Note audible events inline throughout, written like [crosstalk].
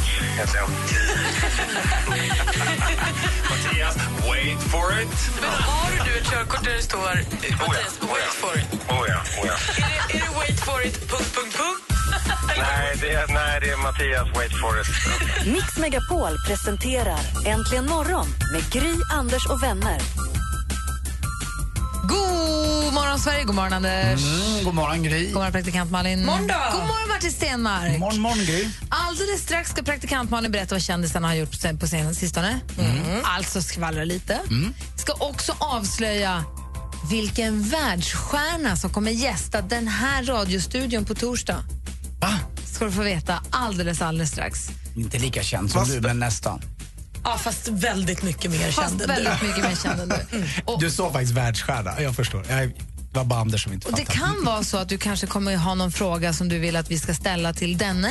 heter [laughs] jag. Mattias, wait for it. Men har du ett körkort där det står Mattias, Oh ja, wait for it? Oh ja, oh ja. Är det, är det wait for it, punkt, punkt, punkt? Nej, det är, nej, det är Mattias, wait for it. Mix Megapol presenterar Äntligen morgon med Gry, Anders och vänner. God morgon, Sverige! God morgon, Anders. Mm, god morgon, Gry. God morgon, praktikant Malin. Morgon då. God morgon, Martin Stenmark. Morgon, morgon, Gry. Alldeles strax ska praktikant Malin berätta vad kändisarna har gjort på- på scenen sistone. Mm. Alltså skvallra lite. Ska också avslöja vilken världsstjärna som kommer gästa den här radiostudion på torsdag. Va? ska du få veta alldeles, alldeles strax. Inte lika känd som du, men nästan. Ja, fast väldigt mycket mer Fast känd än väldigt du. mycket mer känd än du. [laughs] Och, Du sa faktiskt världsstjärna, jag förstår. Jag, det var bara Anders som inte och det kan vara så att du kanske kommer ha någon fråga som du vill att vi ska ställa till denne.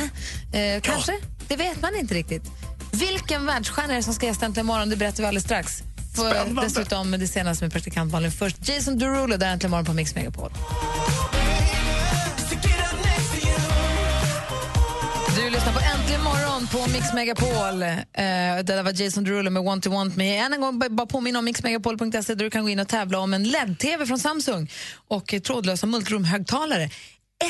Eh, kanske? Det vet man inte riktigt. Vilken världsstjärna är det som ska gästa Äntligen morgon? Det berättar vi alldeles strax. För Spännande. dessutom det senaste med praktikant Malin. Först Jason Derulo, där Äntligen morgon på Mix Megapol. Morgon på Mix Megapol. Eh, det där var Jason Derulo med Want to Want Me. Än en gång bara påminna om mixmegapol.se där du kan gå in och tävla om en LED-TV från Samsung och trådlösa multiroom-högtalare.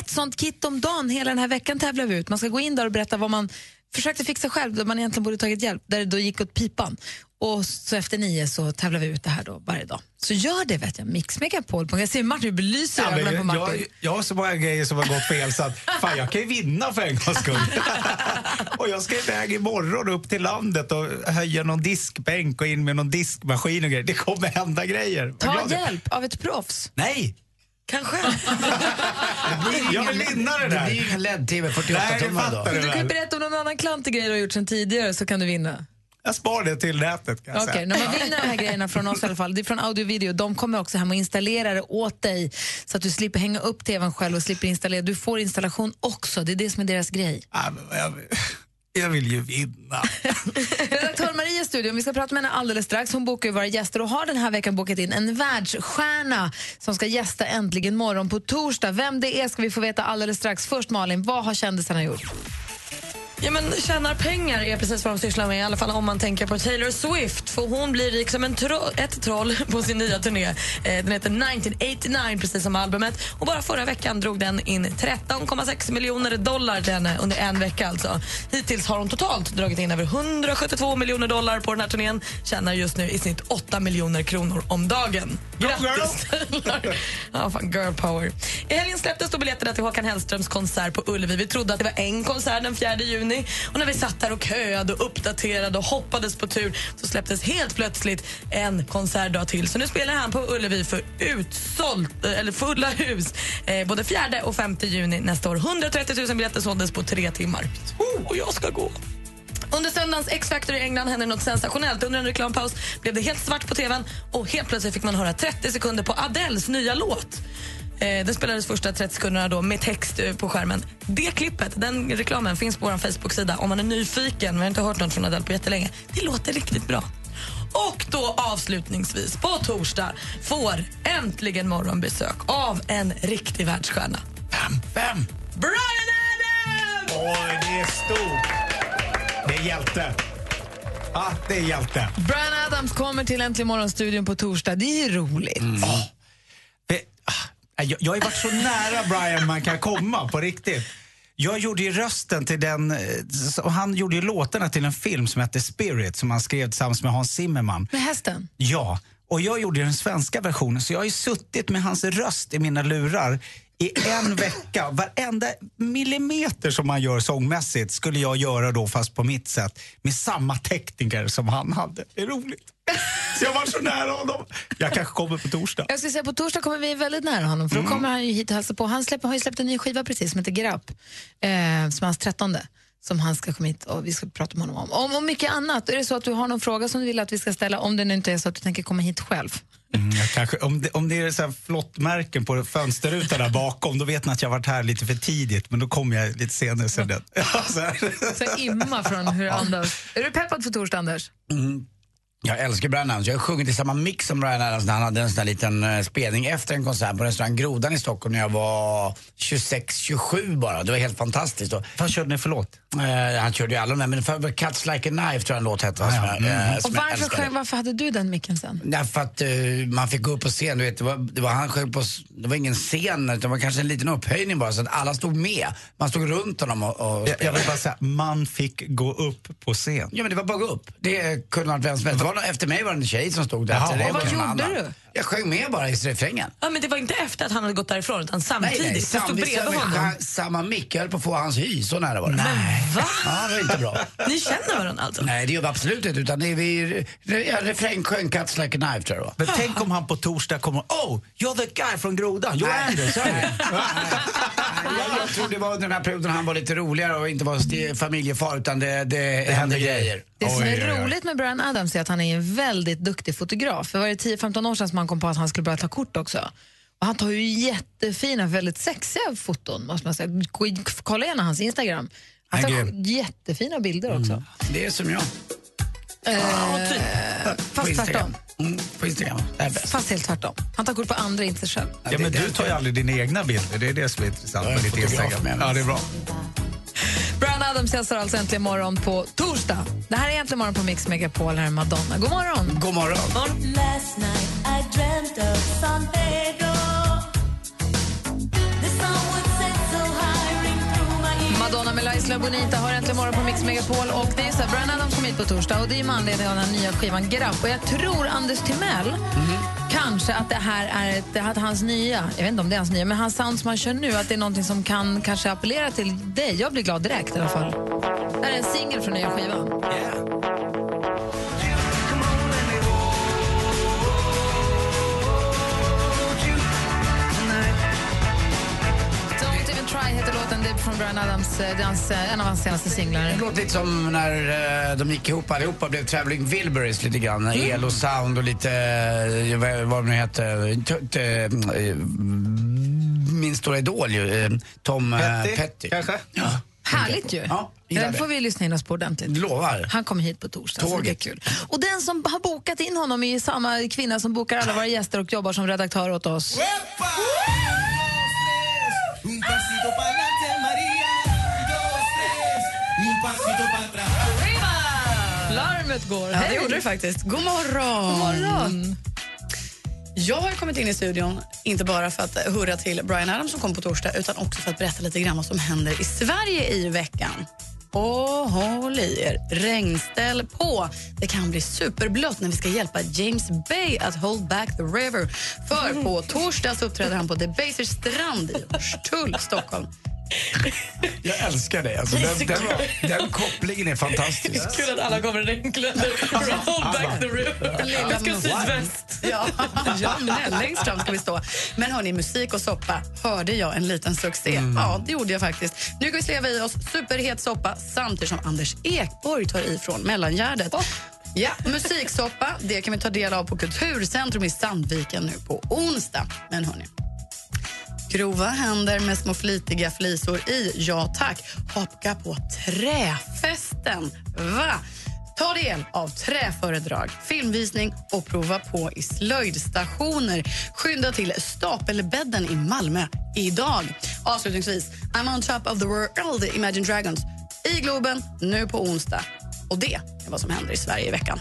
Ett sånt kit om dagen hela den här veckan tävlar vi ut. Man ska gå in där och berätta vad man försökte fixa själv, där man egentligen borde tagit hjälp, där det då gick åt pipan. Och så efter nio så tävlar vi ut det här då varje dag. Så gör det vet jag, mixmegapol.se. Martin belyser Ja, ögonen på jag, Martin. jag, jag har så många grejer som har gått fel så att fan, jag kan ju vinna för en gångs skull. [laughs] och jag ska iväg imorgon upp till landet och höja någon diskbänk och in med någon diskmaskin och grejer. Det kommer hända grejer. Ta jag hjälp av ett proffs. Nej! Kanske. [laughs] Jag vill vinna det Det där. blir ju ingen LED-TV 48 Nej, det tummar fattar då. du Du kan berätta om någon annan klantig grej du har gjort sen tidigare så kan du vinna. Jag sparar det till nätet kan jag Okej, säga. när man vinner de här grejerna från oss i alla fall, det är från Audio Video, de kommer också hem och installera det åt dig så att du slipper hänga upp tvn själv och slipper installera. Du får installation också, det är det som är deras grej. Ja, men jag, jag vill ju vinna. [laughs] Redaktör Maria i studion, vi ska prata med henne alldeles strax. Hon bokar ju våra gäster och har den här veckan bokat in en världsstjärna som ska gästa Äntligen morgon på torsdag. Vem det är ska vi få veta alldeles strax. Först Malin, vad har kändisarna gjort? Ja, men tjänar pengar är precis vad de sysslar med, i alla fall om man tänker på Taylor Swift. För hon blir rik som en tro- ett troll på sin nya turné. Eh, Den heter 1989, precis som albumet. Och bara förra veckan drog den in 13,6 miljoner dollar till henne under en vecka. Alltså. Hittills har hon totalt dragit in över 172 miljoner dollar på den här turnén. Tjänar just nu i snitt 8 miljoner kronor om dagen. Grattis! Taylor. ja, fan, girl power. I helgen släpptes då biljetterna till Håkan Hellströms konsert på Ullevi. Vi trodde att det var en konsert den 4 juni. Och när vi satt där och köade och uppdaterade och hoppades på tur så släpptes helt plötsligt en konsertdag till. Så nu spelar han på Ullevi för utsålt, eller fulla hus eh, både 4 och 5 juni nästa år. 130 000 biljetter såldes på tre timmar. Oh, och jag ska gå. Under söndagens X-Factor i England hände något sensationellt. Under en reklampaus blev det helt svart på tvn och helt plötsligt fick man höra 30 sekunder på Adeles nya låt. Eh, den spelades första 30 sekunderna då med text eh, på skärmen. Det klippet, den reklamen, finns på vår Facebook-sida om man är nyfiken. Vi har inte hört något från Adele på jättelänge. Det låter riktigt bra. Och då avslutningsvis, på torsdag får äntligen morgonbesök av en riktig världsstjärna. Vem? Vem? Brian Adams! Oj, det är stort. Det är hjälte. Ja, det är hjälte. Brian Adams kommer till Äntligen morgon-studion på torsdag. Det är ju roligt. Det, ah, jag, jag har varit så nära Brian man kan komma på riktigt. Jag gjorde ju rösten till den, eh, han gjorde ju låtarna till en film som hette Spirit som han skrev tillsammans med Hans Zimmerman. Med hästen? Ja, och jag gjorde den svenska versionen så jag har ju suttit med hans röst i mina lurar i en vecka. Varenda millimeter som man gör sångmässigt skulle jag göra då fast på mitt sätt med samma tekniker som han hade. Det är roligt. Så jag var så nära honom. Jag kanske kommer på torsdag. Jag skulle säga på torsdag kommer vi väldigt nära honom för då kommer han ju hit och hälsa på. Han släpper, har ju släppt en ny skiva precis som heter Grapp, eh, som är hans trettonde. som han ska komma hit och vi ska prata med honom om. Om och mycket annat. Är det så att du har någon fråga som du vill att vi ska ställa om det nu inte är så att du tänker komma hit själv? Mm, kanske, om, det, om det är så här flottmärken på fönsterrutan där bakom, då vet ni att jag varit här lite för tidigt, men då kommer jag lite senare. Sen det. [laughs] Ja, så här. Så imma från hur andas. Är du peppad för torsdag, Anders? Jag älskar Brian Adams. Jag har sjungit i samma mix som Brian Adams när han hade en sån där liten uh, spelning efter en konsert på restaurang Grodan i Stockholm när jag var 26-27 bara. Det var helt fantastiskt. Vad körde ni för låt? Eh, han körde ju alla de där, men för Cuts Like a Knife tror jag en låt hette. Ah, ja. eh, Mm. som Och varför, sjöng- varför hade du den micken sen? Därför att eh, man fick gå upp på scen, du vet, det var, det var, han sjöng på, det var ingen scen, utan det var kanske en liten upphöjning bara så att alla stod med. Man stod runt honom och, och Jag, jag vill bara säga, man fick gå upp på scen. Ja men det var bara gå upp. Det kunde varit vem som helst. Det var, nå- efter mig var det en tjej som stod där. Jaha, och var vad gjorde du? Jag sjöng med bara i refrängen. Ja, men det var inte efter att han hade gått därifrån utan samtidigt. du stod sam- vi bredvid honom. Samma mick, jag höll på att få hans hy, så nära var det. Nej. Va? Ja, det var inte bra. Ni känner varandra alltså? Nej, det gör vi absolut inte. Utan det är vi, ja, refräng sjöng Cuts Like a Knife tror jag det var. Men tänk om han på torsdag kommer Oh, you're the guy från Grodan, you're Anders. [laughs] Nej, jag, tror det var under den här perioden han var lite roligare och inte var familjefar utan det, det, hände grejer. Det som är roligt med Brian Adams är att han är en väldigt duktig fotograf. För var det 10-15 år sedan som han kom på att han skulle börja ta kort också. Och han tar ju jättefina, väldigt sexiga foton måste man säga. Kolla gärna hans Instagram. Han tar jättefina bilder också. Det är som jag. Eh, På fast Instagram. tvärtom. Mm, på Instagram. Det är bäst. Fast helt tvärtom. Han tar kort på andra, inte sig själv. Ja, men du tar ju aldrig dina egna bilder, det är det som är intressant Jag är med ditt Instagram. Ja, det är bra. Adams gästar alltså äntligen morgon på torsdag. Det här är äntligen morgon på Mix Megapol. Här är Madonna. God morgon! God morgon. Last night I dreamt of San Pedro. Madonna med La Isla Bonita har äntligen morgon på Mix Megapol. Och det är så här, Brian Adams kom hit på torsdag och det är med anledning av den nya skivan Grapp. Och jag tror Anders Timell kanske att det här är ett, att hans nya, jag vet inte om det är hans nya, men hans sound som han kör nu, att det är någonting som kan kanske appellera till dig. Jag blir glad direkt i alla fall. Det här är en singel från nya skivan. Yeah. Låten. Det är från Brian Adams, eh, hans, eh, en av hans senaste singlar. Det låter lite som när eh, de gick ihop allihopa blev Traveling Wilburys lite grann. Mm. El och sound och lite, vad vad det nu heter, t- t- eh, min stora idol ju, Tom Petty, Petty. kanske? Ja. Härligt ju. Ja, Den får vi lyssna in oss på ordentligt. Lovar. Han kommer hit på torsdag, så det är Tåget. kul. Och den som har bokat in honom är samma kvinna som bokar alla våra gäster och jobbar som redaktör åt oss. Larmet går. Ja, det gjorde det faktiskt. God morgon! God morgon. Jag har kommit in i studion inte bara för att hurra till Brian Adams som kom på torsdag utan också för att berätta lite grann vad som händer i Sverige i veckan. Och håll i er, regnställ på. Det kan bli superblött när vi ska hjälpa James Bay att hold back the river. För på torsdag så uppträder han på The Basers strand i Hornstull, Stockholm. Jag älskar det. Alltså, den, den, den kopplingen är fantastisk. Kul att alla kommer i regnkläder. Roll back the river. Vi ska sydväst. Ja, ja men längst fram ska vi stå. Men hörni, musik och soppa, hörde jag en liten succé? Ja, det gjorde jag faktiskt. Nu kan vi sleva i oss superhet soppa samtidigt som Anders Ekborg tar ifrån mellangärdet. Ja, musiksoppa, det kan vi ta del av på Kulturcentrum i Sandviken nu på onsdag. Men hörni, Grova händer med små flitiga flisor i. Ja tack. Hoppa på träfesten. Va? Ta del av träföredrag, filmvisning och prova på i slöjdstationer. Skynda till Stapelbädden i Malmö idag. Avslutningsvis, I'm on top of the world, Imagine Dragons i Globen nu på onsdag. Och det är vad som händer i Sverige i veckan.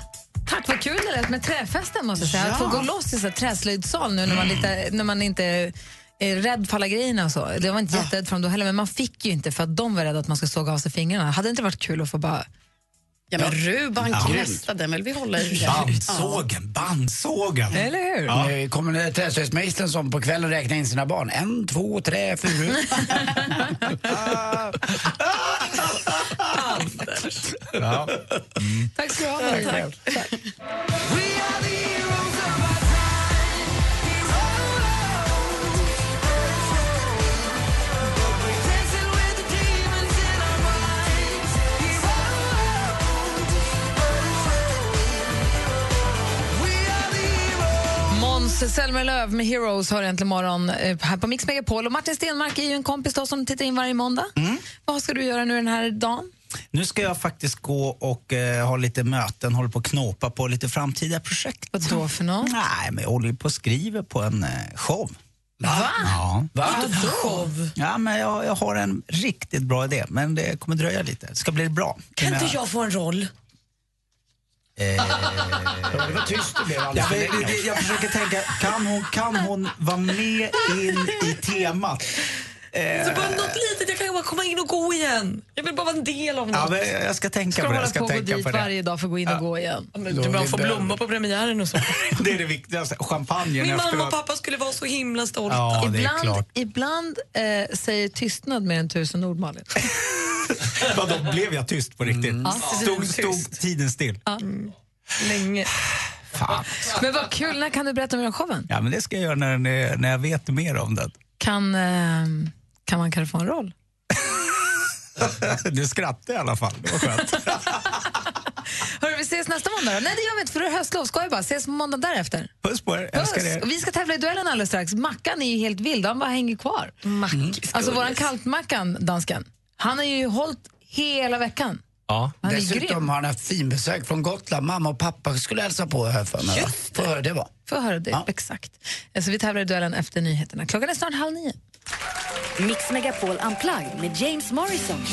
Tack, vad kul det lät med träfesten. Måste jag säga. Att få Ja. gå loss i så träslöjdssal nu när man, lite, när man inte rädd för alla grejerna och så. Det var inte jätterädd för dem då heller, men man fick ju inte för att de var rädda att man skulle såga av sig fingrarna. Hade det inte varit kul att få bara... Ja, men Ruban Ja. Knästa, den vill vi hålla i. Bandsågen, bandsågen. Eller hur? Ja. Nu kommer det träslöjdsmästaren som på kvällen räknar in sina barn. En, två, tre, fyra. [laughs] Ja. Tack ska du ha. Tack. Tack. Selma Löv med Heroes har äntligen morgon eh, här på Mix Megapol. Och Martin Stenmark är ju en kompis då som tittar in varje måndag. Vad ska du göra nu den här dagen? Nu ska jag faktiskt gå och eh, ha lite möten, håller på att knåpa på lite framtida projekt. Vad då för något? Nej, men jag håller på och skriver på en eh, show. Va? Ja. Va? Show. Ja, men jag, jag har en riktigt bra idé, men det kommer dröja lite. Det ska bli bra. Kan inte jag få en roll? Det var tyst det blev Ja, alldeles länge. det- jag försöker tänka, kan hon, kan hon vara med in i temat? Eh, Så bara något litet, jag kan bara komma in och gå igen. Jag vill bara vara en del av något. ja, men jag ska tänka Ska på det. Jag ska på tänka dit på det. varje dag för att gå in och gå igen? Ja, men Du bara få blommor på premiären och så. [laughs] Det är det viktigaste. Champagnen Min mamma och pappa skulle vara så himla stolta. Ja, ibland ibland eh, säger tystnad mer än tusen ord, Malin. [laughs] [laughs] Vadå, blev jag tyst på riktigt? Mm. Stod, stod tiden still? Länge. Fan. Men vad kul, när kan du berätta mer om showen? Ja, men det ska jag göra när, när, när jag vet mer om den. Kan, eh, kan man kanske få en roll? [laughs] Du skrattar i alla fall, det var skönt. [laughs] Hörru, vi ses nästa måndag då? Nej, det gör vi inte för det är höstlov. Ska bara ses måndag därefter. Puss på er, Puss. älskar er. Och vi ska tävla i duellen alldeles strax. Mackan är ju helt vild, han bara hänger kvar. Mackis. Alltså våran kaltmackan, dansken, han har ju hållit hela veckan. Ja. Han är Dessutom har han haft finbesök från Gotland. Mamma och pappa skulle hälsa på här för mig. Får höra det var. Får höra det, Ja. exakt. Så vi tävlar i duellen efter nyheterna. Klockan är snart halv nio. Mix Megapol Unplugged med James Morrison.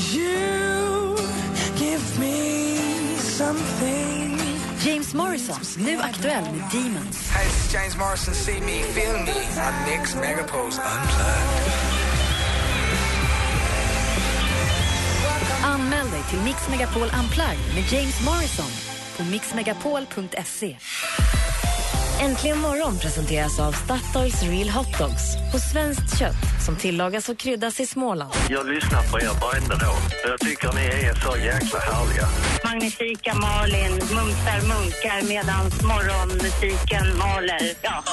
James Morrison, nu aktuell med Demons. Hey, this is James Morrison. See me, feel me. Mix Megapols Unplugged. Anmäl dig till Mix Megapol Unplugged med James Morrison på mixmegapol.se. Äntligen morgon presenteras av Statoils Real Hot Dogs på svenskt kött som tillagas och kryddas i Småland. Jag lyssnar på er varenda dag. Jag tycker ni är så jäkla härliga. Magnifika Malin mumsar munkar medan morgonmusiken maler. Ja.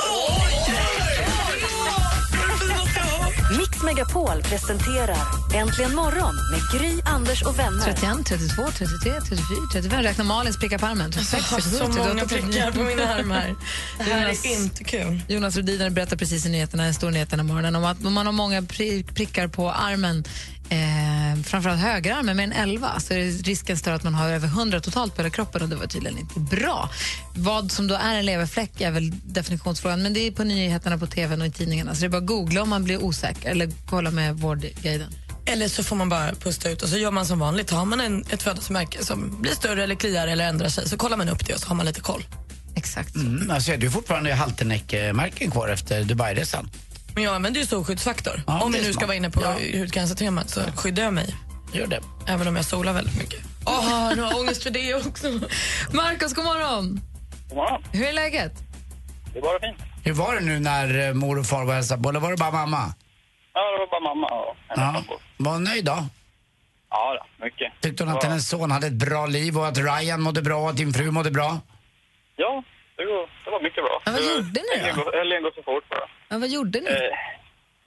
Mix Megapol presenterar Äntligen morgon med Gry, Anders och vänner. 31, 32, 33, 34, 35. Räkna Malins prickar på armen. 36, Jag har 37, så 38, många 39. prickar på min arm här. Det här Jonas- är inte kul. Jonas Rhodiner berättade precis i nyheterna, en stor nyhet den här morgonen, om att man har många pri- prickar på armen, eh, framförallt högerarmen, mer än 11, så är risken större att man har över 100 totalt på hela kroppen och det var tydligen inte bra. Vad som då är en leverfläck är väl definitionsfrågan, men det är på nyheterna på tv och i tidningarna, så det är bara att googla om man blir osäker eller kolla med vårdguiden. Eller så får man bara pusta ut och så gör man som vanligt. Har man en, ett födelsemärke som blir större eller kliar eller ändrar sig så kollar man upp det och så har man lite koll. Exakt Mm, alltså, är du fortfarande haltenäck-märken kvar efter Dubai-resan? Men jag använder ju solskyddsfaktor. Ja, om vi är nu ska vara inne på Ja. hudcancertemat så skyddar jag mig. Gör det. Även om jag solar väldigt mycket. Åh, nu har jag ångest för det också. Markus, god morgon! Ja, Hur är läget? det var fint. Hur var det nu när eh, mor och far var och hälsade på? Eller var det bara mamma? Ja, det var bara mamma och Ja. Var hon nöjd då? Ja, då, mycket. Tyckte hon att hennes son hade ett bra liv och att Ryan mådde bra och att din fru mådde bra? Ja, det var, det var mycket bra. Ja, vad gjorde ni då? Helgen går så fort bara. Ja, vad gjorde ni? Eh,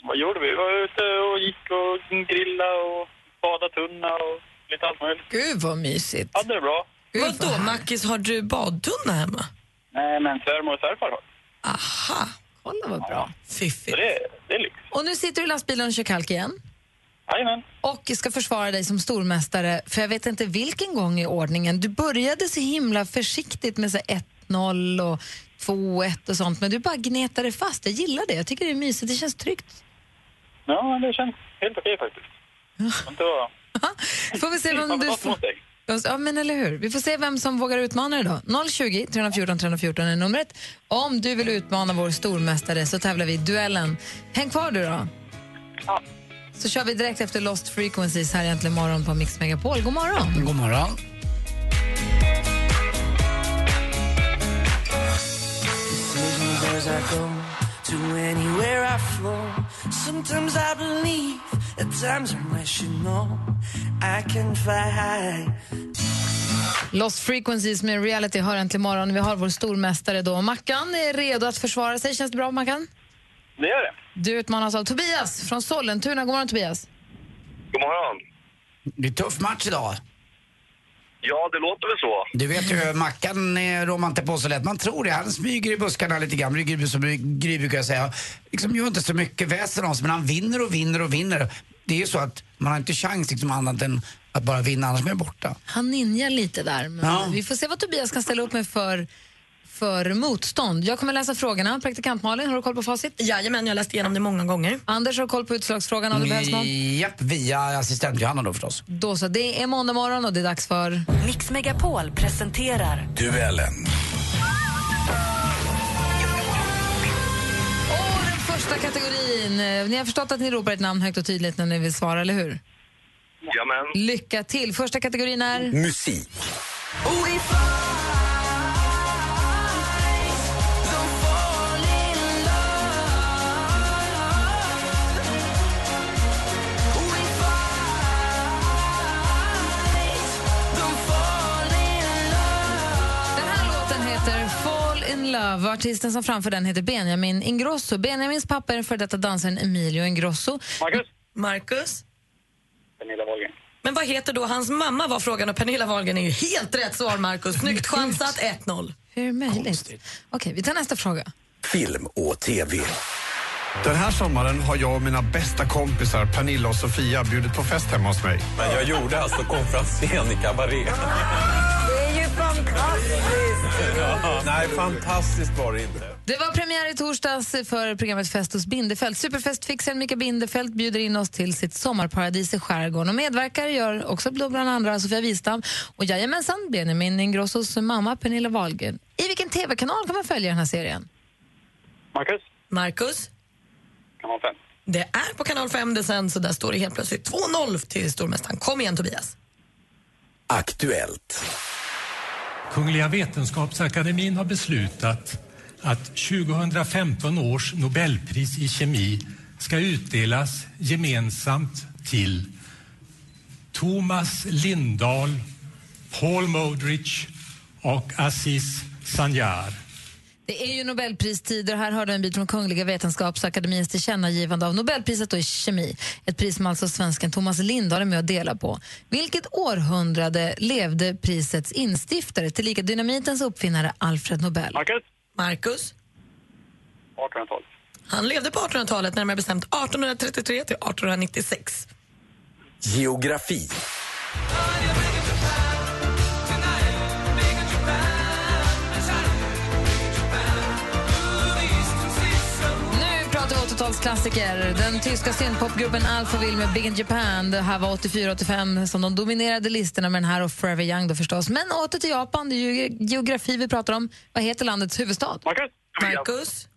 vad gjorde vi? Vi var ute och gick och grilla och badade tunna och lite allt möjligt. Gud vad mysigt. Hade det bra. Gud, Vadå, vad- Mackis, har du badtunna hemma? Nej, men svärmor och svärfar har. Aha, Kolla vad bra. Så fiffigt. det, det är lyx. Och nu sitter du i lastbilen och kör kalk igen. Jajamän. och ska försvara dig som stormästare för jag vet inte vilken gång i ordningen. Du började så himla försiktigt med så 1-0 och 2-1 och sånt men du bara gnetade fast. Jag gillar det. Jag tycker det är mysigt. Det känns tryggt. Ja, det känns helt okej faktiskt. [laughs] Det var... Får vi se vem du får... Ja, men eller hur. Vi får se vem som vågar utmana dig då. 020 314 314 är numret. Om du vill utmana vår stormästare så tävlar vi i duellen. Häng kvar du då. Ja. Så kör vi direkt efter Lost Frequencies här egentligen morgon på Mix Megapol. God morgon. God morgon. I go to anywhere I flow. Sometimes I believe, at times I'm rational. I can fly high. Lost Frequencies med reality hör äntligen morgon. Vi har vår stormästare då. Mackan är redo att försvara sig. Känns det bra, Mackan? Det gör det. Du utmanas av Tobias från Sollentuna. God morgon, Tobias. God morgon. Det är tuff match idag. Ja, det låter väl så. Du vet ju, Mackan rår man inte på så lätt. Man tror det. Han smyger i buskarna lite grann. Gry, som Gry brukar säga. Liksom gör inte så mycket väsen av sig, men han vinner och vinner och vinner. Det är ju så att man har inte chans liksom annat än att bara vinna, annars blir man borta. Han ninjar lite där. Men Ja. Vi får se vad Tobias kan ställa upp med för, för motstånd. Jag kommer läsa frågorna. Praktikant Malin, har du koll på facit? Jajamän, jag har läst igenom det många gånger. Anders har koll på utslagsfrågan om det behövs någon. Japp, via assistent Johanna då förstås. Då så, det är måndag morgon och det är dags för... Mix Megapol presenterar Duellen. Och den första kategorin. Ni har förstått att ni ropar ett namn högt och tydligt när ni vill svara, eller hur? Jajamän. Lycka till. Första kategorin är... Musik. Den Love artisten som framför den heter Benjamin Ingrosso. Benjamins pappa är den före detta dansaren Emilio Ingrosso. Marcus? Marcus? Pernilla Wahlgren. Men vad heter då hans mamma var frågan och Pernilla Wahlgren är ju helt rätt svar Marcus. Snyggt chansat 1-0. Hur är det möjligt? Okej, vi tar nästa fråga. Film och TV. Den här sommaren har jag och mina bästa kompisar Pernilla och Sofia bjudit på fest hemma hos mig. Men jag gjorde alltså konferensscen i kabaré. Fantastiskt! Ja. Nej, fantastiskt var det inte. Det var premiär i torsdags för programmet Fest hos Bindefeld. Superfestfixaren Mika Bindefeld bjuder in oss till sitt sommarparadis i skärgården. Och medverkar gör också bland andra Sofia Wistam och jajamensan Benjamin Ingrossos mamma Pernilla Wahlgren. I vilken tv-kanal kan man följa den här serien? Marcus? Marcus? Kanal 5. Det är på kanal 5 det sen så där står det helt plötsligt 2-0 till stormästaren. Kom igen Tobias. Aktuellt. Kungliga Vetenskapsakademin har beslutat att 2015 års Nobelpris i kemi ska utdelas gemensamt till Thomas Lindahl, Paul Modrich och Aziz Sanjar. Det är ju Nobelpristider och här har du en bit från Kungliga Vetenskapsakademins tillkännagivande av Nobelpriset då i kemi. Ett pris som alltså svensken Thomas Lindahl är med och delar på. Vilket århundrade levde prisets instiftare, tillika dynamitens uppfinnare Alfred Nobel? Marcus? Marcus? 1800-tal. Han levde på 1800-talet, närmare bestämt 1833 till 1896. Geografi. 80-talsklassiker. Den tyska syntpopgruppen Alphaville med Big in Japan. Det här var 84-85 som de dominerade listorna med den här och Forever Young då förstås. Men åter till Japan, det är ju geografi vi pratar om. Vad heter landets huvudstad? Marcus? Marcus?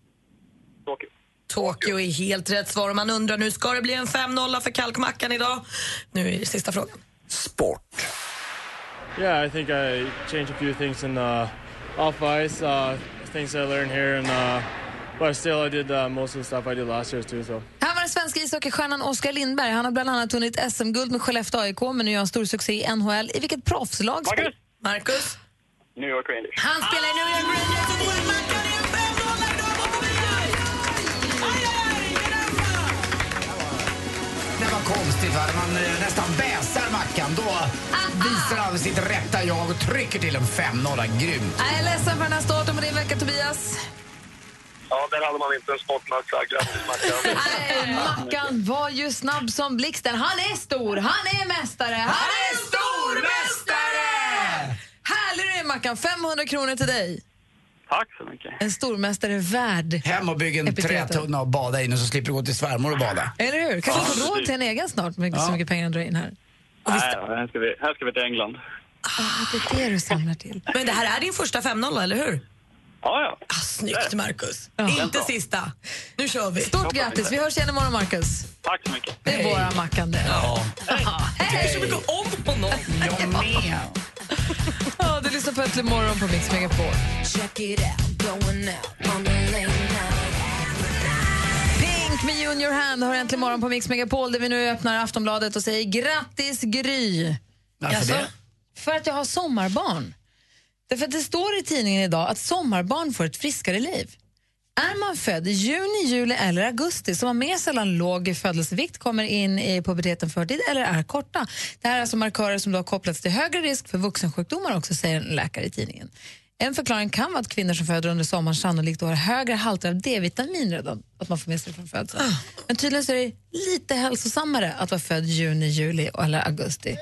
Tokyo. Tokyo är helt rätt svar och man undrar nu, ska det bli en 5-0 för kalkmackan idag? Nu är det sista frågan. Yeah, I think I changed a few things in uh, off ice, uh, things I learned here, and uh, but still I did uh, most of the stuff I did last year too. So. Här var den svenska ishockeystjärnan Oskar Lindberg. Han har bland annat vunnit SM-guld med Skellefteå AIK men nu gör han stor succé i NHL. I vilket proffslag? Marcus? Marcus? New York Rangers. Han spelar i New York Rangers. Det var konstigt va? Man eh, nästan bäsar Mackan. Då visar han sitt rätta jag och trycker till en 5-0. Grymt. Jag är ledsen för den här starten på din vecka, Tobias. Ja, där hade man inte en sportmatch. Grattis, Mackan. Nej, Mackan var ju snabb som blixten. Han är stor, han är mästare, han är stormästare! Härlig du är, Mackan. 500 kronor till dig. Tack så mycket. En stormästare värd. Hem och bygg en Epitetet. trätunna och bada in och så slipper du gå till svärmor och bada. Eller hur? Kanske Ja, får råd precis. till en egen snart med så mycket pengar han drar in här. Nej, här ska, vi, här ska vi till England. Ah, det är det du samlar till. Men det här är din första 5-0, eller hur? Ja, ja. Ah, snyggt, Marcus. Ja. Inte sista. Nu kör vi. Stort grattis. Vi hörs igen imorgon, Marcus. Tack så mycket. Det är våra Mackan det. Ja. Hej! så mycket om honom. Jag med. Ja, du lyssnar på Äntligen morgon på Mix Megapol. Check it out, going out on the lane. Pink med Junior Hand har äntligen morgon på Mix Megapol där vi nu öppnar Aftonbladet och säger grattis Gry. Varför Jaså? det? För att jag har sommarbarn. Därför det står i tidningen idag att sommarbarn får ett friskare liv. Är man född i juni, juli eller augusti som har mer sällan låg födelsevikt, kommer in i puberteten förtid eller är korta. Det här är alltså markörer som då har kopplats till högre risk för vuxensjukdomar också, säger en läkare i tidningen. En förklaring kan vara att kvinnor som föder under sommaren sannolikt har högre halter av D-vitamin redan, att man får med sig från födseln. Men tydligen är det lite hälsosammare att vara född juni, juli eller augusti.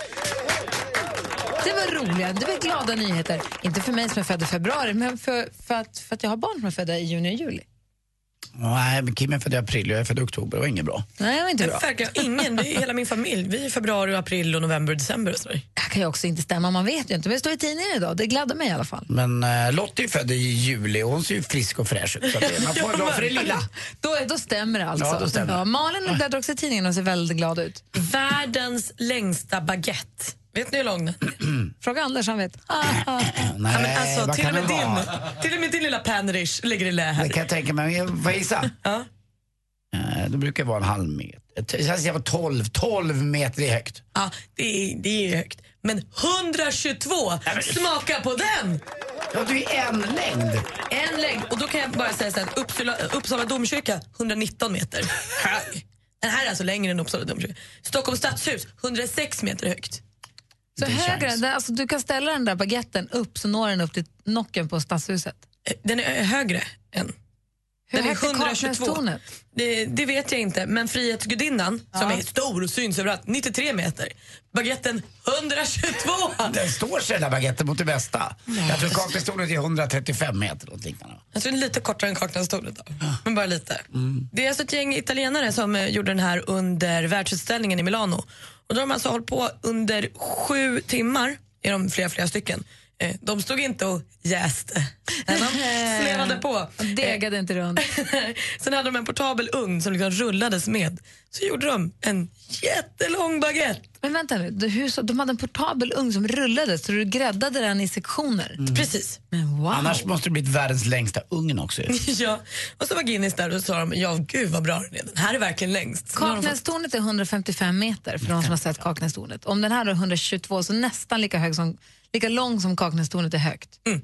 Det var roliga, det var glada nyheter. Inte för mig som är född i februari, men för, för, att, för att jag har barn som är födda i juni och juli. Nej, men Kim är född i april och jag är född i oktober. Det var inget bra. Nej, det var inte bra. Verkligen ingen. Det är hela min familj. Vi är februari, april, och november och december. Och sådär. Det kan ju också inte stämma, man vet ju inte. Men det står i tidningen idag, det gladde mig i alla fall. Men uh, Lottie är född i juli och hon ser ju frisk och fräsch ut. Så att det- man får [laughs] vara för det lilla. Då, då stämmer det alltså. Ja, då stämmer det. Malin bläddrar också i tidningen och ser väldigt glad ut. Världens längsta baguette. Vet ni hur lång den är? [clears throat] Fråga Anders, han vet. Ah, [clears throat] ah. Nej, ja, men alltså, vad till, och kan med det din, till och med din lilla panrish ligger i lä här. Det kan jag tänka mig. Men Får jag gissa? Ja. Eh, Då brukar det vara en halv meter. Jag säger 12, 12 meter är högt. Ja, det är, det är högt. Men 122! Smaka på den! Ja, du är en längd. En längd. Och då kan jag bara säga så här, att Uppsala, Uppsala domkyrka, 119 meter. Hög. Den här är alltså längre än Uppsala domkyrka. Stockholms stadshus, 106 meter högt. Så högre, det, alltså, du kan ställa den där baguetten upp så når den upp till nocken på stadshuset. Eh, Den är högre än. Hur Den är högt är 122. Kaknästornet? Det, det vet jag inte, men Frihetsgudinnan som Ja. är stor och syns överallt, 93 meter. Baguetten 122! Den står sig den där baguetten mot det bästa. Jag tror Kaknästornet är 135 meter. Något liknande. Alltså den är lite kortare än Kaknästornet då. Men bara lite. Det är alltså ett gäng italienare som eh, gjorde den här under världsutställningen i Milano. Och då har de alltså hållit på under sju timmar, är de flera, flera stycken. Eh, De stod inte och jäste, de slevade på. Degade inte runt. [laughs] Sen hade de en portabel ugn som liksom rullades med. Så gjorde de en jättelång baguette. Men vänta nu, hur, de hade en portabel ugn som rullade så du gräddade den i sektioner. Precis. Men wow. Annars måste det bli världens längsta ugn också. [laughs] ja. Och så var Guinness där och sa de, ja gud vad bra den är. Den här är verkligen längst. Kaknästornet är 155 meter för de som har sett Kaknästornet. Om den här är 122, så nästan lika, hög som, lika lång som Kaknästornet är högt. Mm.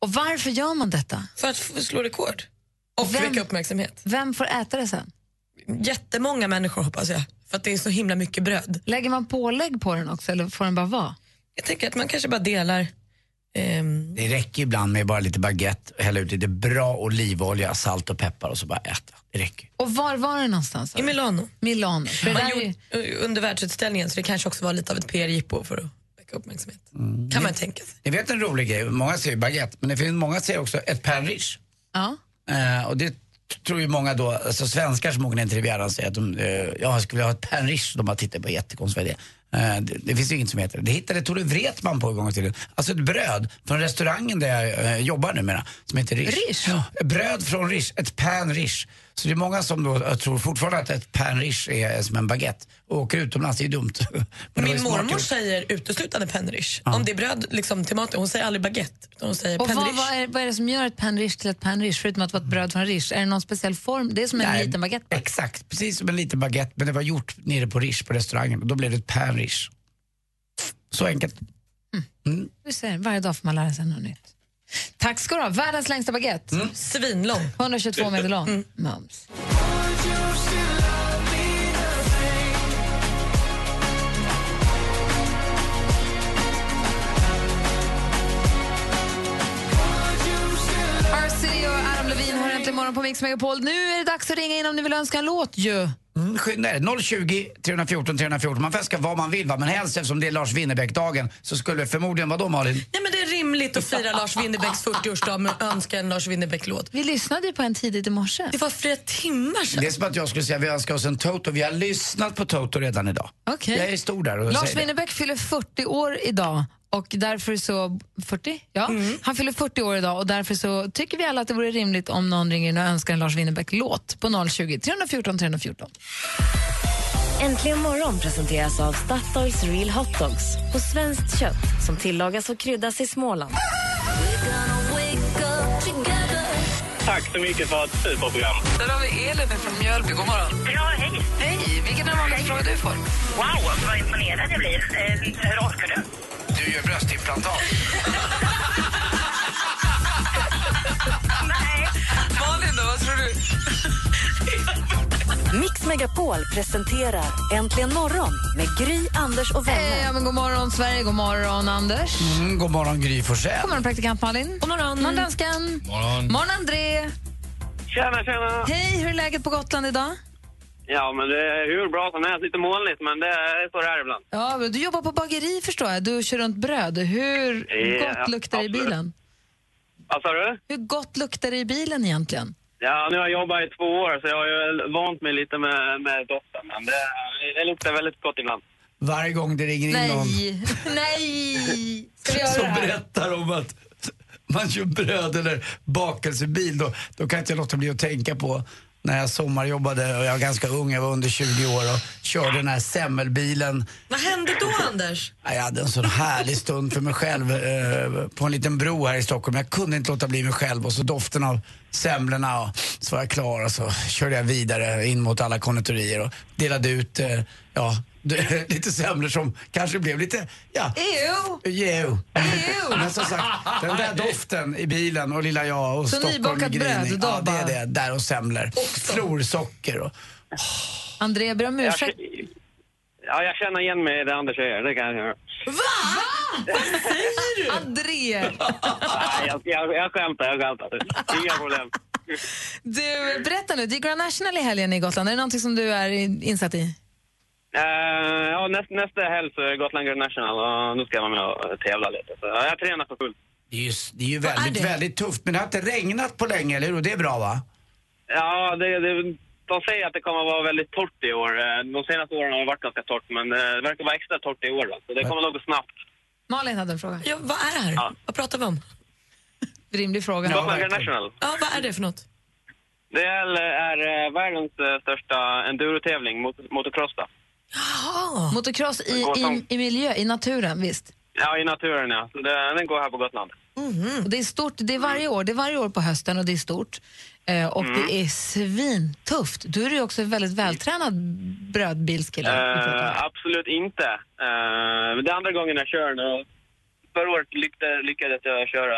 Och varför gör man detta? För att slå rekord. Och Vem- väcka uppmärksamhet. Vem får äta det sen? Jättemånga människor hoppas jag. För att det är så himla mycket bröd. Lägger man pålägg på den också eller får den bara vara? Jag tänker att man kanske bara delar. ehm, Det räcker ibland med bara lite baguette, hälla ut lite bra olivolja, salt och peppar och så bara äta. Det räcker. Och var var det någonstans? I Milano. Milano. För Man ju, gjorde, under världsutställningen så det kanske också var lite av ett PR-jippo för att väcka uppmärksamhet. Kan man tänka sig. Ni vet en rolig grej, många säger baguette, men det finns många säger också ett pain riche. ja. Eh, och det tror ju många då, alltså svenskar som åker ner till Rivieran säger att de, eh, jag skulle vilja ha ett pain riche. De har tittat på jättekonstigt vad det är. Eh, det, det finns ju inget som heter det. Det hittade Tore Wretman på en gång i tiden. Alltså ett bröd från restaurangen där jag eh, jobbar numera som heter riche. Riche? Ja, bröd från riche, ett pain riche. Så det är många som då tror fortfarande att ett pain riche är som en baguette och åker utomlands, det är dumt. [laughs] Men Min mormor säger uteslutande penrish. Om det är bröd liksom, till maten, hon säger aldrig baguette. Utan hon säger Och vad, vad, är, vad är det som gör ett pain riche till ett pain riche förutom att vara ett bröd från riche? Är det någon speciell form? Det är som en Nej, liten baguette. Exakt, precis som en liten baguette men det var gjort nere på Riche på restaurangen och då blev det ett pain riche. Så enkelt. Du ser, varje dag får man lära sig något nytt. Tack ska du ha. Världens längsta baguette. Mm. Svinlång. [laughs] 122 meter lång. Mums. Morgon på Mix Megapol. Nu är det dags att ringa in om ni vill önska en låt ju. Mm, skynda er. 020 314 314. Man får önska vad man vill va? men helst eftersom det är Lars Winnerbäck-dagen så skulle förmodligen, vad då Malin? Nej, men det är rimligt att fira Lars [laughs] Winnerbäcks 40-årsdag med att önska en Lars Winnerbäck-låt. Vi lyssnade ju på en tidigt i morse. Det var flera timmar sedan. Det är som att jag skulle säga vi önskar oss en Toto. Vi har lyssnat på Toto redan idag. Okej. Jag är stor där och Lars det. Winnerbäck fyller 40 år idag. Och därför så, 40? Ja, han fyller 40 år idag och därför så tycker vi alla att det vore rimligt om någon ringer in och önskar en Lars Winnerbäck-låt på 020 314 314. Äntligen morgon presenteras av Statoils Real Hot Dogs på svenskt kött som tillagas och kryddas i Småland. Tack så mycket för ett superprogram. Där har vi Elin från Mjölby. God morgon. Ja, hej. Hej! Vilken är den vanligaste frågan du får? Wow, vad imponerad jag blir. Eh, hur orkar du? du gör bröstimplantat. Nej. Malin då, vad tror du? Mix Megapol presenterar Äntligen morgon med Gry, Anders och vänner. Eh, ja, men god morgon, Sverige. God morgon, Anders. Mm, god morgon, Gry Forssell. God morgon, praktikant Malin. God morgon. morgon, dansken. morgon, morgon André. Tjena, tjena. Hej, hur är läget på Gotland idag? Ja, men det är hur bra som helst. Lite molnigt, men det är så det är ibland. Ja, men du jobbar på bageri förstår jag. Du kör runt bröd. Hur Ja, gott luktar det i bilen? Vad sa du? Hur gott luktar det i bilen egentligen? Ja, nu har jag jobbat i två år, så jag har ju vant mig lite med, med doften. Men det, det luktar väldigt gott ibland. Varje gång det ringer in någon [laughs] Nej, nej! [laughs] Som berättar om att man kör bröd eller bakelsebil, då, då kan inte jag låta bli att tänka på när jag sommarjobbade och jag var ganska ung, jag var under 20 år och körde den här semmelbilen. Vad hände då, Anders? Ja, Jag hade en sån härlig stund för mig själv eh, på en liten bro här i Stockholm. Jag kunde inte låta bli mig själv och så doften av semlorna och så var jag klar och så körde jag vidare in mot alla konditorier och delade ut, eh, ja, lite semlor som kanske blev lite, ja, Ew! Ew. Men som sagt, den där [laughs] doften i bilen och lilla jag och Så Stockholm bröd, då Ja, det är det. Där och semlor. Florsocker och... André, jag ber om ursäkt. ja, jag känner igen mig i det Anders säger. Det kan jag göra. André! Nej, jag, jag, jag skämtar, jag skämtar. Inga problem. Du, berätta nu. Det är Grand National i helgen i Gotland. Är det någonting som du är in- insatt i? Eh, ja, näst, nästa helg så är det Gotland Grand National och nu ska jag vara med och tävla lite. Så ja, jag tränar för fullt. Det är ju, det är ju väldigt, väldigt tufft. Men det har inte regnat på länge, eller hur? Och det är bra, va? Ja, det, det, de säger att det kommer att vara väldigt torrt i år. Eh, De senaste åren har det varit ganska torrt, men eh, det verkar vara extra torrt i år. Då. Så det kommer nog gå snabbt. Malin hade en fråga. Ja, vad är det här? Ja. Vad pratar vi om? [laughs] Rimlig fråga. Gotland Grand National. Ja, vad är det för något? Det är, är världens största endurotävling, mot, motocross då. Motocross i, i, i miljö, i naturen, visst? Ja, i naturen ja. Den går här på Gotland. Och det är stort, det är varje år, det är varje år på hösten och det är stort. Eh, och Mm. det är svintufft. Du är ju också en väldigt vältränad brödbilskille. Eh, absolut inte. Men det är andra gången jag kör nu. Förra året lyckades, lyckades jag köra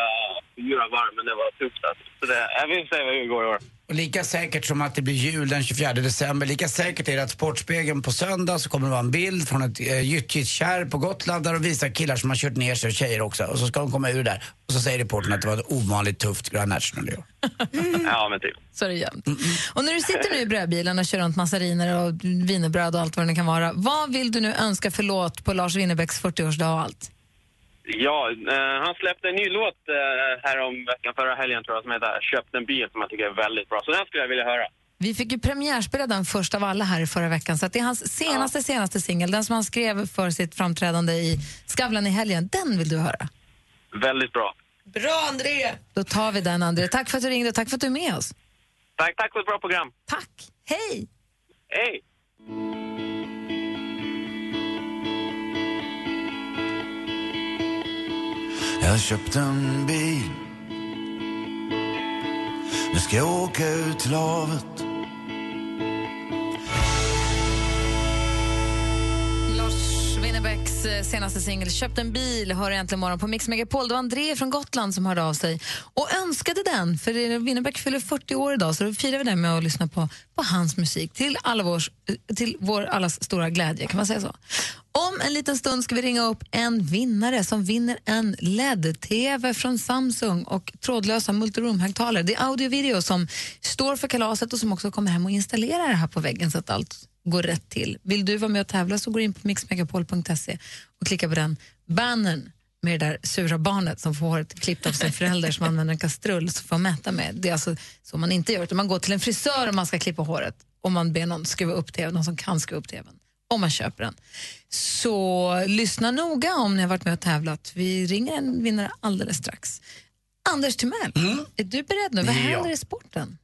fyra varv, men det var tufft. Alltså. Så det, jag vill se hur det går i år. Och lika säkert som att det blir jul den 24 december, lika säkert är det att Sportspegeln på söndag så kommer det vara en bild från ett eh, gyttjikärr på Gotland där de visar killar som har kört ner sig och tjejer också. Och så ska de komma ur där. Och så säger reportern att det var ett ovanligt tufft Grand National i år. [laughs] Ja, men typ. Så är det jämt. Och när du sitter nu i brödbilen och kör runt massariner och wienerbröd och allt vad det kan vara. Vad vill du nu önska för låt på Lars Winnerbäcks 40-årsdag och allt? Ja, eh, han släppte en ny låt eh, här om veckan, förra helgen tror jag, som heter Köpt en bil, som jag tycker är väldigt bra. Så den skulle jag vilja höra. Vi fick ju premiärspela den först av alla här i förra veckan. Så att det är hans senaste, senaste singel, den som han skrev för sitt framträdande i Skavlan i helgen. Den vill du höra. Väldigt bra. Bra, André! Då tar vi den, André. Tack för att du ringde och tack för att du är med oss. Tack, tack för ett bra program. Tack. Hej! Hej! Jag köpte en bil Nu ska jag åka ut till havet Lars Winnerbäcks eh, senaste singel Köpt en bil hör äntligen morgon på Mix Megapol. Det var André från Gotland som hörde av sig och önskade den. För Winnerbäck fyller 40 år idag så då firar vi den med att lyssna på, på hans musik till, alla vår, till vår allas stora glädje. Kan man säga så? Om en liten stund ska vi ringa upp en vinnare som vinner en LED-TV från Samsung och trådlösa multiroom-högtalare. Det är audio och video som står för kalaset och som också kommer hem och installerar det här på väggen så att allt går rätt till. Vill du vara med och tävla så går du in på mixmegapol.se och klicka på den bannern med det där sura barnet som får håret klippt av sin förälder som använder en kastrull som får mäta med. Det är alltså så man inte gör, utan man går till en frisör om man ska klippa håret och man ber någon skruva upp tvn, någon som kan skruva upp tvn, om man köper den. Så lyssna noga om ni har varit med och tävlat. Vi ringer en vinnare alldeles strax. Anders Timell, är du beredd nu? Vad Ja. händer i sporten?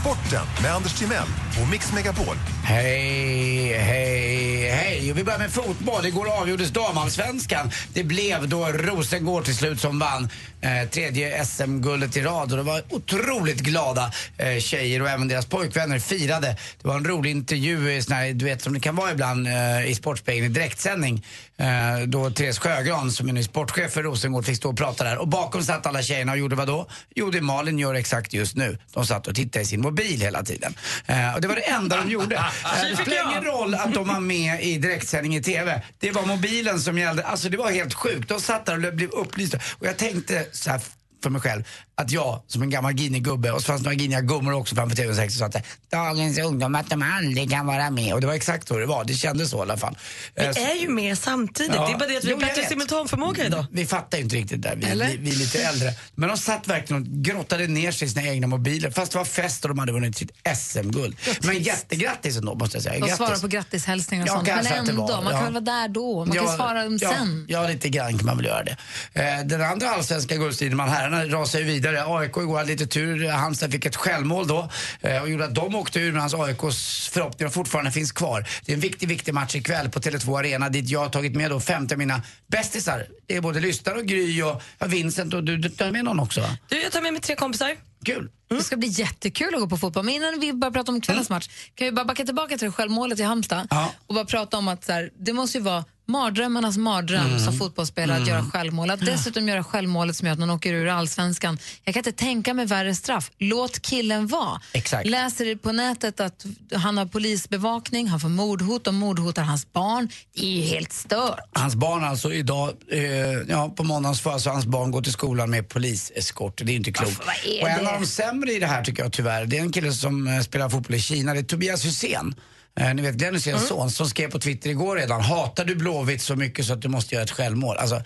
Sporten med Anders Timell och Mix Megapol. Hej, hej, hej vi börjar med fotboll. Igår avgjordes damallsvenskan. Det blev då Rosengård till slut som vann eh, tredje SM-guldet i rad. Och det var otroligt glada eh, tjejer och även deras pojkvänner firade. Det var en rolig intervju, sån här, du vet som det kan vara ibland eh, i Sportspegeln i direktsändning. Eh, då Therese Sjögran som är ny sportchef för Rosengård fick stå och prata där. Och bakom satt alla tjejerna och gjorde vad då? Jo, det Malin gör exakt just nu. De satt och tittade i sin mobil hela tiden. Eh, och det var det enda de gjorde. [laughs] Eh, det spelar ingen roll att de var med i direktsändning i TV. Det var mobilen som gällde. Alltså det var helt sjukt. De satt där och blev upplysta. Och jag tänkte så här för mig själv att jag som en gammal Gini-gubbe och så fanns det några giniga gummor också framför tv och sa att dagens ungdom att de aldrig kan vara med. Och det var exakt så det var. Det kändes så i alla fall. Vi Eh, så- är ju med samtidigt. Ja. Det är bara det att vi Jo, har bättre simultanförmåga idag. Vi fattar ju inte riktigt där, vi, vi, vi är lite äldre. Men de satt verkligen och grottade ner sig i sina egna mobiler fast det var fest och de hade vunnit sitt SM-guld. Men jättegrattis ändå måste jag säga. Och Grattis. svara på grattishälsningar och Ja, sånt. Men det ändå, var, man kan ja. vara där då? Man kan Ja, svara dem ja, sen. Ja, lite grann kan man väl göra det. Eh, den andra allsvenska guldstriden, herrarna rasar ju vidare. AIK igår hade lite tur. Halmstad fick ett självmål då eh, och gjorde att de åkte ur medan AIKs förhoppningar fortfarande finns kvar. Det är en viktig, viktig match ikväll på Tele2 Arena dit jag har tagit med då 50 av mina bästisar. Det är både Lyssnar och Gry och ja, Vincent och du, du tar med någon också va? Du, jag tar med mig tre kompisar. Kul. Det ska bli jättekul att gå på fotboll. Men innan vi börjar prata om kvällens match kan vi bara backa tillbaka till självmålet i Halmstad och bara prata om att så här, det måste ju vara mardrömmarnas mardröm Mm. som fotbollsspelare att Mm. göra självmål. Att dessutom göra självmålet som gör att man åker ur allsvenskan. Jag kan inte tänka mig värre straff. Låt killen vara. Exakt. Läser på nätet att han har polisbevakning, han får mordhot, de mordhotar hans barn. Det är ju helt stört. Hans barn alltså idag, eh, ja på måndagens får alltså hans barn gå till skolan med poliseskort. Det är inte klokt. Varför, vad är och en av de sämre i det här tycker jag tyvärr, det är en kille som eh, spelar fotboll i Kina, det är Tobias Hysén. Eh, ni vet Glenn Hyséns son som skrev på Twitter igår redan, hatar du Blåvitt så mycket så att du måste göra ett självmål. Alltså,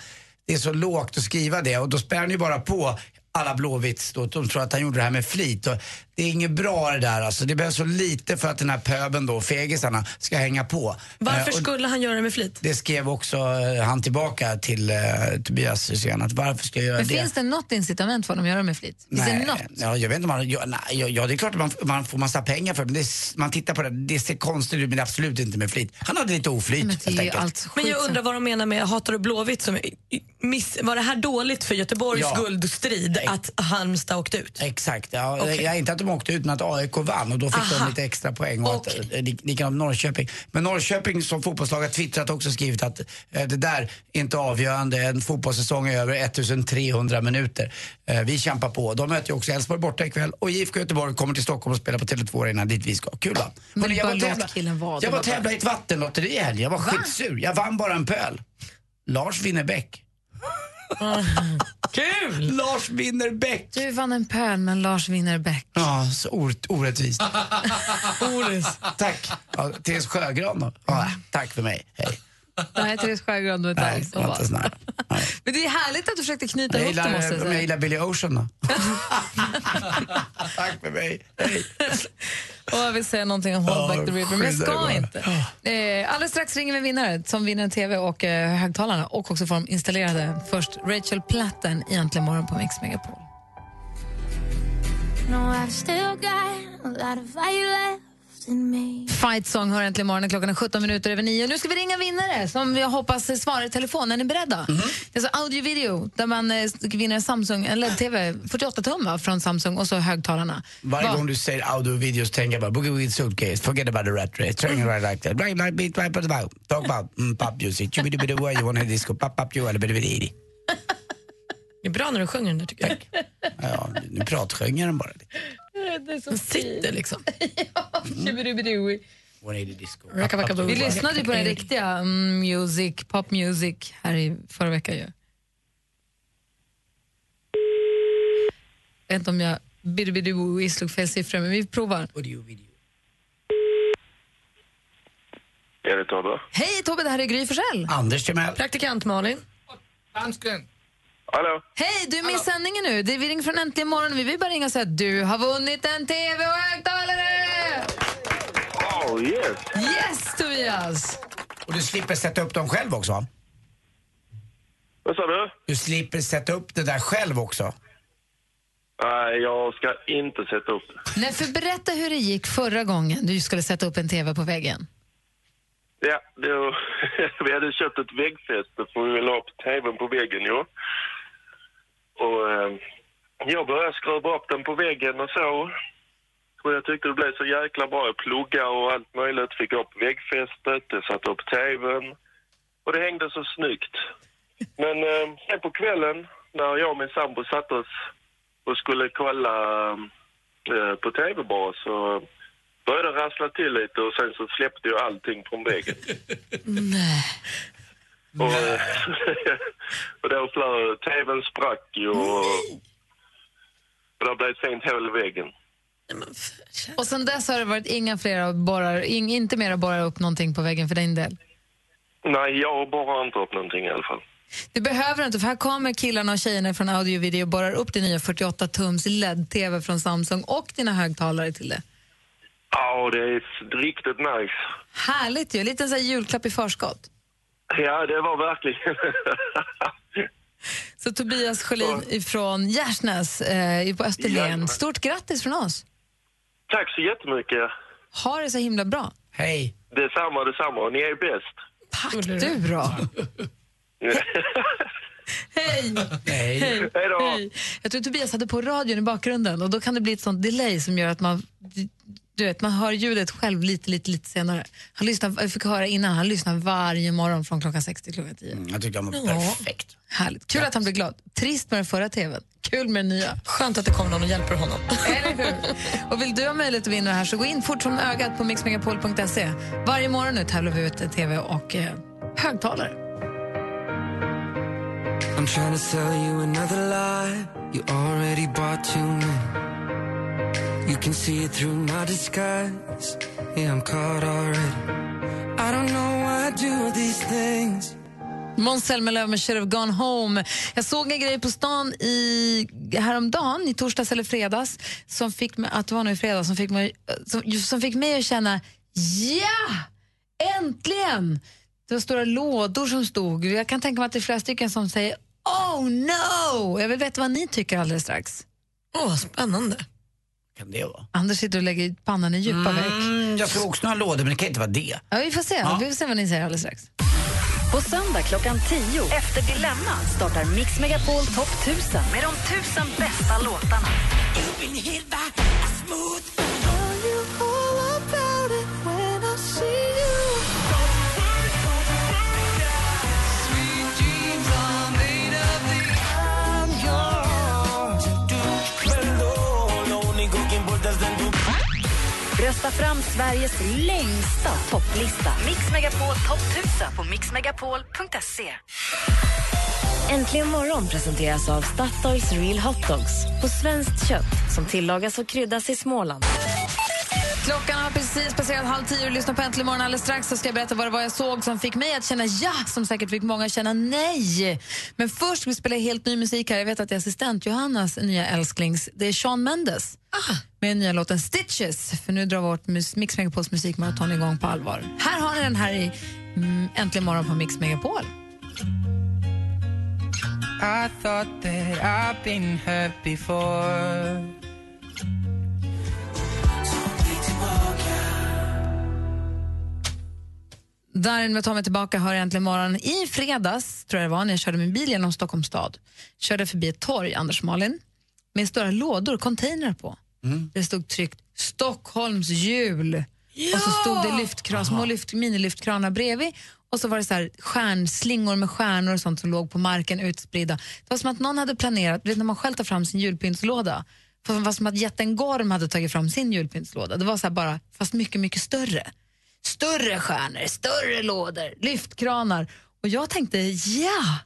det är så lågt att skriva det och då spär ju bara på alla Blåvitts då, de tror att han gjorde det här med flit. Och det är inget bra det där alltså. Det behövs så lite för att den här pöben då, fegisarna, ska hänga på. Varför Eh, skulle han göra det med flit? det skrev också eh, han tillbaka till eh, Tobias Hysén att varför ska jag göra Men det? finns det något incitament för dem att göra det med flit? Finns det något? ja, jag vet inte om man, ja, nej, ja, det är klart att man, man får massa pengar för det, men det, är- man tittar på det, det ser konstigt ut men absolut inte med flit. Han hade lite oflyt helt enkelt. Men jag undrar vad de menar med hatar du Blåvitt? Som, miss, var det här dåligt för Göteborgs Ja. guldstrid att Halmstad åkte ut? Exakt, ja, jag, inte att de åkte ut men att AIK vann och då fick Aha. de lite extra poäng. Och att, eh, lik- likadant Norrköping. Men Norrköping som fotbollslag har twittrat också skrivit att eh, det där är inte avgörande. En fotbollssäsong är över 1300 minuter. Eh, vi kämpar på. De möter ju också Elfsborg borta ikväll och IFK Göteborg kommer till Stockholm och spelar på Tele2 Arena dit vi ska. Kul va? Men Hörrni, jag var tävla, killen det jag var var tävla i ett vattenlotteri i helgen. Jag var skitsur. Jag vann bara en pöl. Lars Winnerbäck. [laughs] Kul! Lars Winnerbäck. Du vann en pöl, men Lars vinner bäck. Ja, så or- [laughs] orättvist. Tack. Ja, Therese Sjögran då? Ja, tack för mig. Hej. Nej, Therese Sjögran, du är inte Nej, alls var inte snäll. [laughs] Men det är härligt att du försökte knyta Jag ihop det, måste jag om jag säga. gillar Billy Ocean då? [laughs] tack för mig. Hej. Och jag vill säga någonting om Hold Ja, Back the River, men jag ska inte. Eh, alldeles strax ringer vi vinnare som vinner en TV och eh, högtalarna och också får dem installerade. Först Rachel Platten i Äntligen morgon på Mix Megapol. No, Fight Song hör äntligen morgonen klockan är 17 minuter över 9. Nu ska vi ringa vinnare som jag hoppas svarar i telefon. Är ni beredda? Mhm. Det är så audio-video där man eh, vinner Samsung, en LED-TV, 48 tum va, från Samsung och så högtalarna. Varje Va- gång du säger audio videos tänker jag bara boogie with suitcase, forget about the rat race, turning right like that, blah, blah, beat, blah, blah, talk about mm, pop music, chubidi where you wanna disco, pop, pop, you, eller bidi, bidi, bidi. Det är bra när du sjunger den där tycker jag. Ja, nu pratsjunger den bara. Det är så Den sitter liksom. [laughs] Tjubidubidui. Disco. Vacka, boo. Vi lyssnade ju på den riktiga mm, music, pop music här i förra veckan ju. Jag vet inte om jag bidubidui slog fel siffror, men vi provar. Är det Tobbe? Hej Tobbe, det här är Gry Forssell. Anders Timell. Praktikant Malin. Dansken. Hallå? Hej, du är med i sändningen nu. Det är vi ringer från Äntligen morgon. Vi vill bara ringa och säga att du har vunnit en TV och högtalare! Oh, yes. Yes, Tobias! Och du slipper sätta upp dem själv också va? Vad sa du? Du slipper sätta upp det där själv också. Nej, jag ska inte sätta upp det. Nej, för berätta hur det gick förra gången du skulle sätta upp en TV på väggen. Ja, då, [laughs] vi hade köpt ett väggfäste för vi ville ha upp tvn på väggen ju. Och eh, jag började skruva upp den på väggen och så. Och jag tyckte det blev så jäkla bra. Jag pluggade och allt möjligt. Fick upp väggfästet, jag satte upp tvn. Och det hängde så snyggt. Men eh, sen på kvällen när jag och min sambo satte oss och skulle kolla eh, på tv bara så började det rassla till lite och sen så släppte jag allting från väggen. [laughs] Nej. Och, [laughs] och då flög tvn sprack ju och, och det blev ett fint hål i väggen. Och sen dess har det varit inga fler borrar, ing, inte mer att borra upp någonting på väggen för din del? Nej, jag borrar inte upp någonting i alla fall. Det behöver du inte, för här kommer killarna och tjejerna från Audio Video och borrar upp din nya 48-tums LED-TV från Samsung och dina högtalare till det. Ja, det är riktigt nice. Härligt ju, lite så här julklapp i förskott. Ja, det var verkligen... [laughs] Så Tobias Sjölin från Gärsnäs eh, på Österlen, stort grattis från oss. Tack så jättemycket. Ha det så himla bra. Hej. Detsamma, detsamma. Ni är bäst. Tack du då. [laughs] Hej! Hej. Hej. Hej då. Hej. Jag tror Tobias hade på radion i bakgrunden och då kan det bli ett sånt delay som gör att man du vet, man hör ljudet själv lite, lite, lite senare. Han lyssnar, jag fick höra innan, han lyssnar varje morgon från klockan 6 till klockan 10. Jag tyckte han var Ja. perfekt. Härligt. Kul att han blir glad. Trist med den förra tvn. Kul med den nya. Skönt att det kommer någon och hjälper honom. Eller hur? Och vill du ha möjlighet att vinna det här så gå in fort som ögat på mixmegapol.se. Varje morgon nu tävlar vi ut en tv och eh, högtalare. I'm trying to sell you another lie. You already bought too many. You can see it through my disguise. Yeah, I'm caught already. I don't know why I do these things. Måns Zelmerlöw med Should have gone home. Jag såg en grej på stan i, häromdagen, i torsdags eller fredags, som fick mig, att det var i fredags, som fick mig, som, som fick mig att känna ja, äntligen! Det var stora lådor som stod. Jag kan tänka mig att det är flera stycken som säger oh no! Jag vill veta vad ni tycker alldeles strax. Åh, oh, spännande. Kan det vara? Anders sitter och lägger pannan i djupa veck. Mm, jag såg också några lådor, men det kan inte vara det. Ja, vi får se. Ja. Vi får se vad ni säger alldeles strax. På söndag klockan 10 efter Dilemma startar Mix Megapol Topp 1000 med de tusen bästa låtarna. Fram Sveriges längsta topplista. Mix Megapol Topp 1000 på mixmegapol.se. Äntligen morgon presenteras av Statoils Real Hot Dogs på svenskt kött som tillagas och kryddas i Småland. Klockan har precis passerat halv tio och lyssnar på Äntligen morgon alldeles strax så ska jag berätta vad det var jag såg som fick mig att känna ja, som säkert fick många att känna nej. Men först ska vi spela helt ny musik här. Jag vet att det är assistent Johannas nya älsklings, det är Sean Mendes med den nya låten Stitches. För nu drar vårt mus- Mix Megapols musikmaraton igång på allvar. Här har ni den här i mm, Äntligen morgon på Mix Megapol. I thought that I've been hurt before. Där med ta mig tillbaka hör äntligen morgon. I fredags, tror jag det var, när jag körde min bil genom Stockholms stad, körde förbi ett torg, Anders Malin, med stora lådor, containrar på. Det stod tryckt Stockholms jul. Och så stod det lyftkran, små lyft, minilyftkranar bredvid och så var det så här stjärnslingor med stjärnor och sånt som låg på marken utspridda. Det var som att någon hade planerat, vet när man själv tar fram sin julpyntslåda, för det var som att jätten Gorm hade tagit fram sin julpyntslåda. Det var så bara, fast mycket, mycket större. Större stjärnor, större lådor, lyftkranar. Och jag tänkte, ja!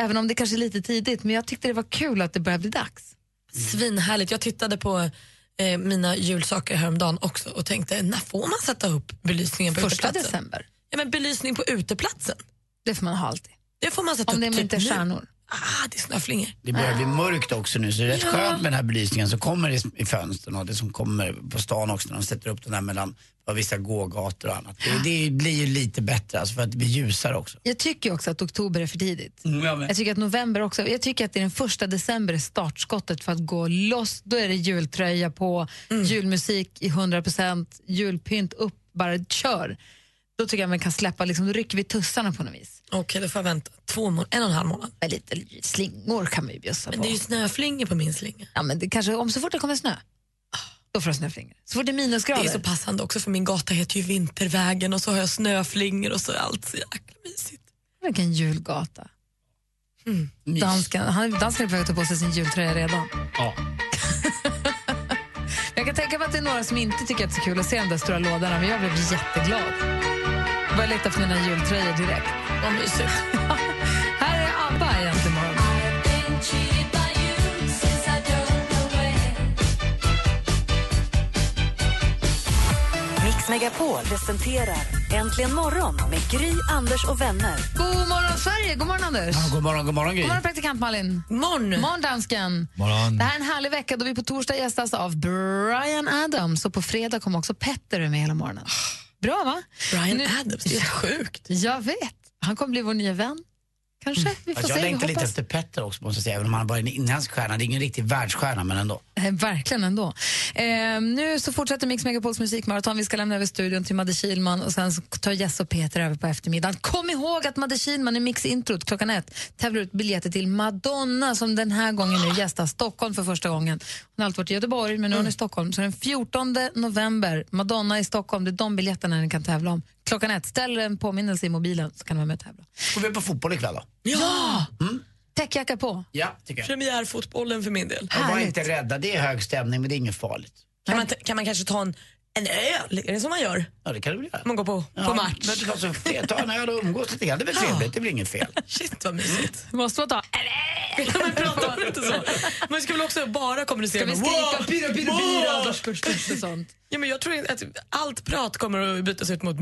Även om det kanske är lite tidigt, men jag tyckte det var kul att det började bli dags. Svinhärligt. Jag tittade på eh, mina julsaker häromdagen också och tänkte, när får man sätta upp belysningen på Första uteplatsen? december. Ja, men belysning på uteplatsen. Det får man ha alltid. Det får man sätta Om upp det typ inte är nu. stjärnor. Ah, det är snöflingor. Det börjar bli mörkt också nu så det är rätt Ja. skönt med den här belysningen som kommer i, i fönstren och det som kommer på stan också när de sätter upp den här mellan vissa gågator och annat. Det, det blir ju lite bättre alltså för att det blir ljusare också. Jag tycker också att oktober är för tidigt. Mm, jag. Jag tycker att november också. Jag tycker att det är den första december är startskottet för att gå loss. Då är det jultröja på, Mm. julmusik i 100%, julpynt upp, bara kör. Då tycker jag man kan släppa, liksom, då rycker vi tussarna på något vis. Okej, då får jag vänta. Två må- en och en halv månad. Men lite slingor kan man ju bjussa Men på. det är ju snöflingor på min slinga. Ja, men det kanske, om så fort det kommer snö, då får du snöflingor. Så fort det är minusgrader. Det är så passande också för min gata heter ju Vintervägen och så har jag snöflingor och så är allt så jäkla mysigt. Vilken julgata. Mm. Dansken, han, dansken är på väg att ta på sig sin jultröja redan. Ja. Jag kan tänka mig att det är några som inte tycker att det är så kul att se de där stora lådorna, men jag blev jätteglad. Jag började leta efter mina jultröjor direkt. Vad mysigt. [laughs] Här är ABBA egentligen morgon. Mix Megapol presenterar Äntligen morgon med Gry, Anders och vänner. God morgon, Sverige! God morgon, Anders! Ja, god morgon, god morgon Gry. God morgon, praktikant Malin. Morgon. morgon, dansken. Morgon. Det här är en härlig vecka då vi på torsdag gästas av Brian Adams och på fredag kommer också Petter med hela morgonen. Bra, va? Brian Nu- Adams, det är sjukt. Jag vet. Han kommer bli vår nya vän. Kanske. Vi får Alltså, se. jag längtar lite efter Petter också måste jag säga, även om han bara är en inhemsk stjärna. Det är ingen riktig världsstjärna men ändå. Eh, Verkligen ändå. Eh, nu så fortsätter Mix Megapols musikmaraton. Vi ska lämna över studion till Madde Kilman och sen tar Jess och Peter över på eftermiddagen. Kom ihåg att Madde Kilman i Mix-introt klockan ett tävlar ut biljetter till Madonna som den här gången nu gästar Stockholm för första gången. Hon har alltid varit i Göteborg men nu är hon i Stockholm. Så den 14 november, Madonna i Stockholm, det är de biljetterna ni kan tävla om. Klockan ett, ställ en påminnelse i mobilen så kan vara med och tävla. Och vi är på fotboll ikväll då. Ja! Täckjacka på. Ja, tycker jag. Premiärfotbollen för min del. Var inte rädda, det är hög stämning men det är inget farligt. Kan man, kan man kanske ta en, en öl? Är det så man gör? Ja, det kan du väl göra. Man går på, Ja, på match. Men det så fel. Ta en öl och umgås lite grann, det är väl trevligt, det blir inget fel. [laughs] Shit vad mysigt. Måste man ta? man pratar inte så. Man ska väl också bara kommunicera Ska vi med, skrika "Wow! bira, bira, Wow!" bira, och sånt? Ja, men jag tror att allt prat kommer att bytas ut mot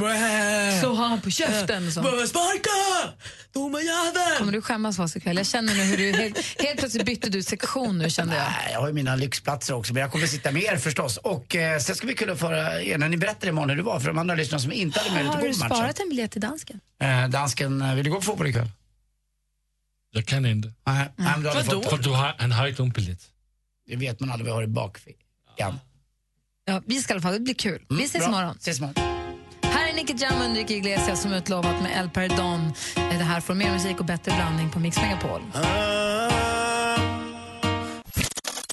Så har han på käften och sånt. Sparka! Domajävel! Kommer du skämmas för oss ikväll? Jag känner nu hur du helt, helt plötsligt bytte du sektion nu kände jag. Nej, jag har ju mina lyxplatser också, men jag kommer sitta med er förstås. Och eh, sen ska vi kunna föra er när ni berättar imorgon hur det var för de andra lyssnarna som inte hade möjlighet att Har gå du på matchen. sparat en biljett till dansken? Eh, dansken, eh, vill du gå på fotboll ikväll? Jag kan inte. Nej, nej men du har aldrig fått För du har, han har inte någon biljett. Det vet man aldrig vad jag har i bakfickan. Ja, vi ska i alla fall, det blir kul. Vi ses bra. imorgon. Ses imorgon. Här är Nicky Jam och Enrique Iglesias som utlovat med El Perdon. Eh, Det här får mer musik och bättre blandning på Mix Megapol.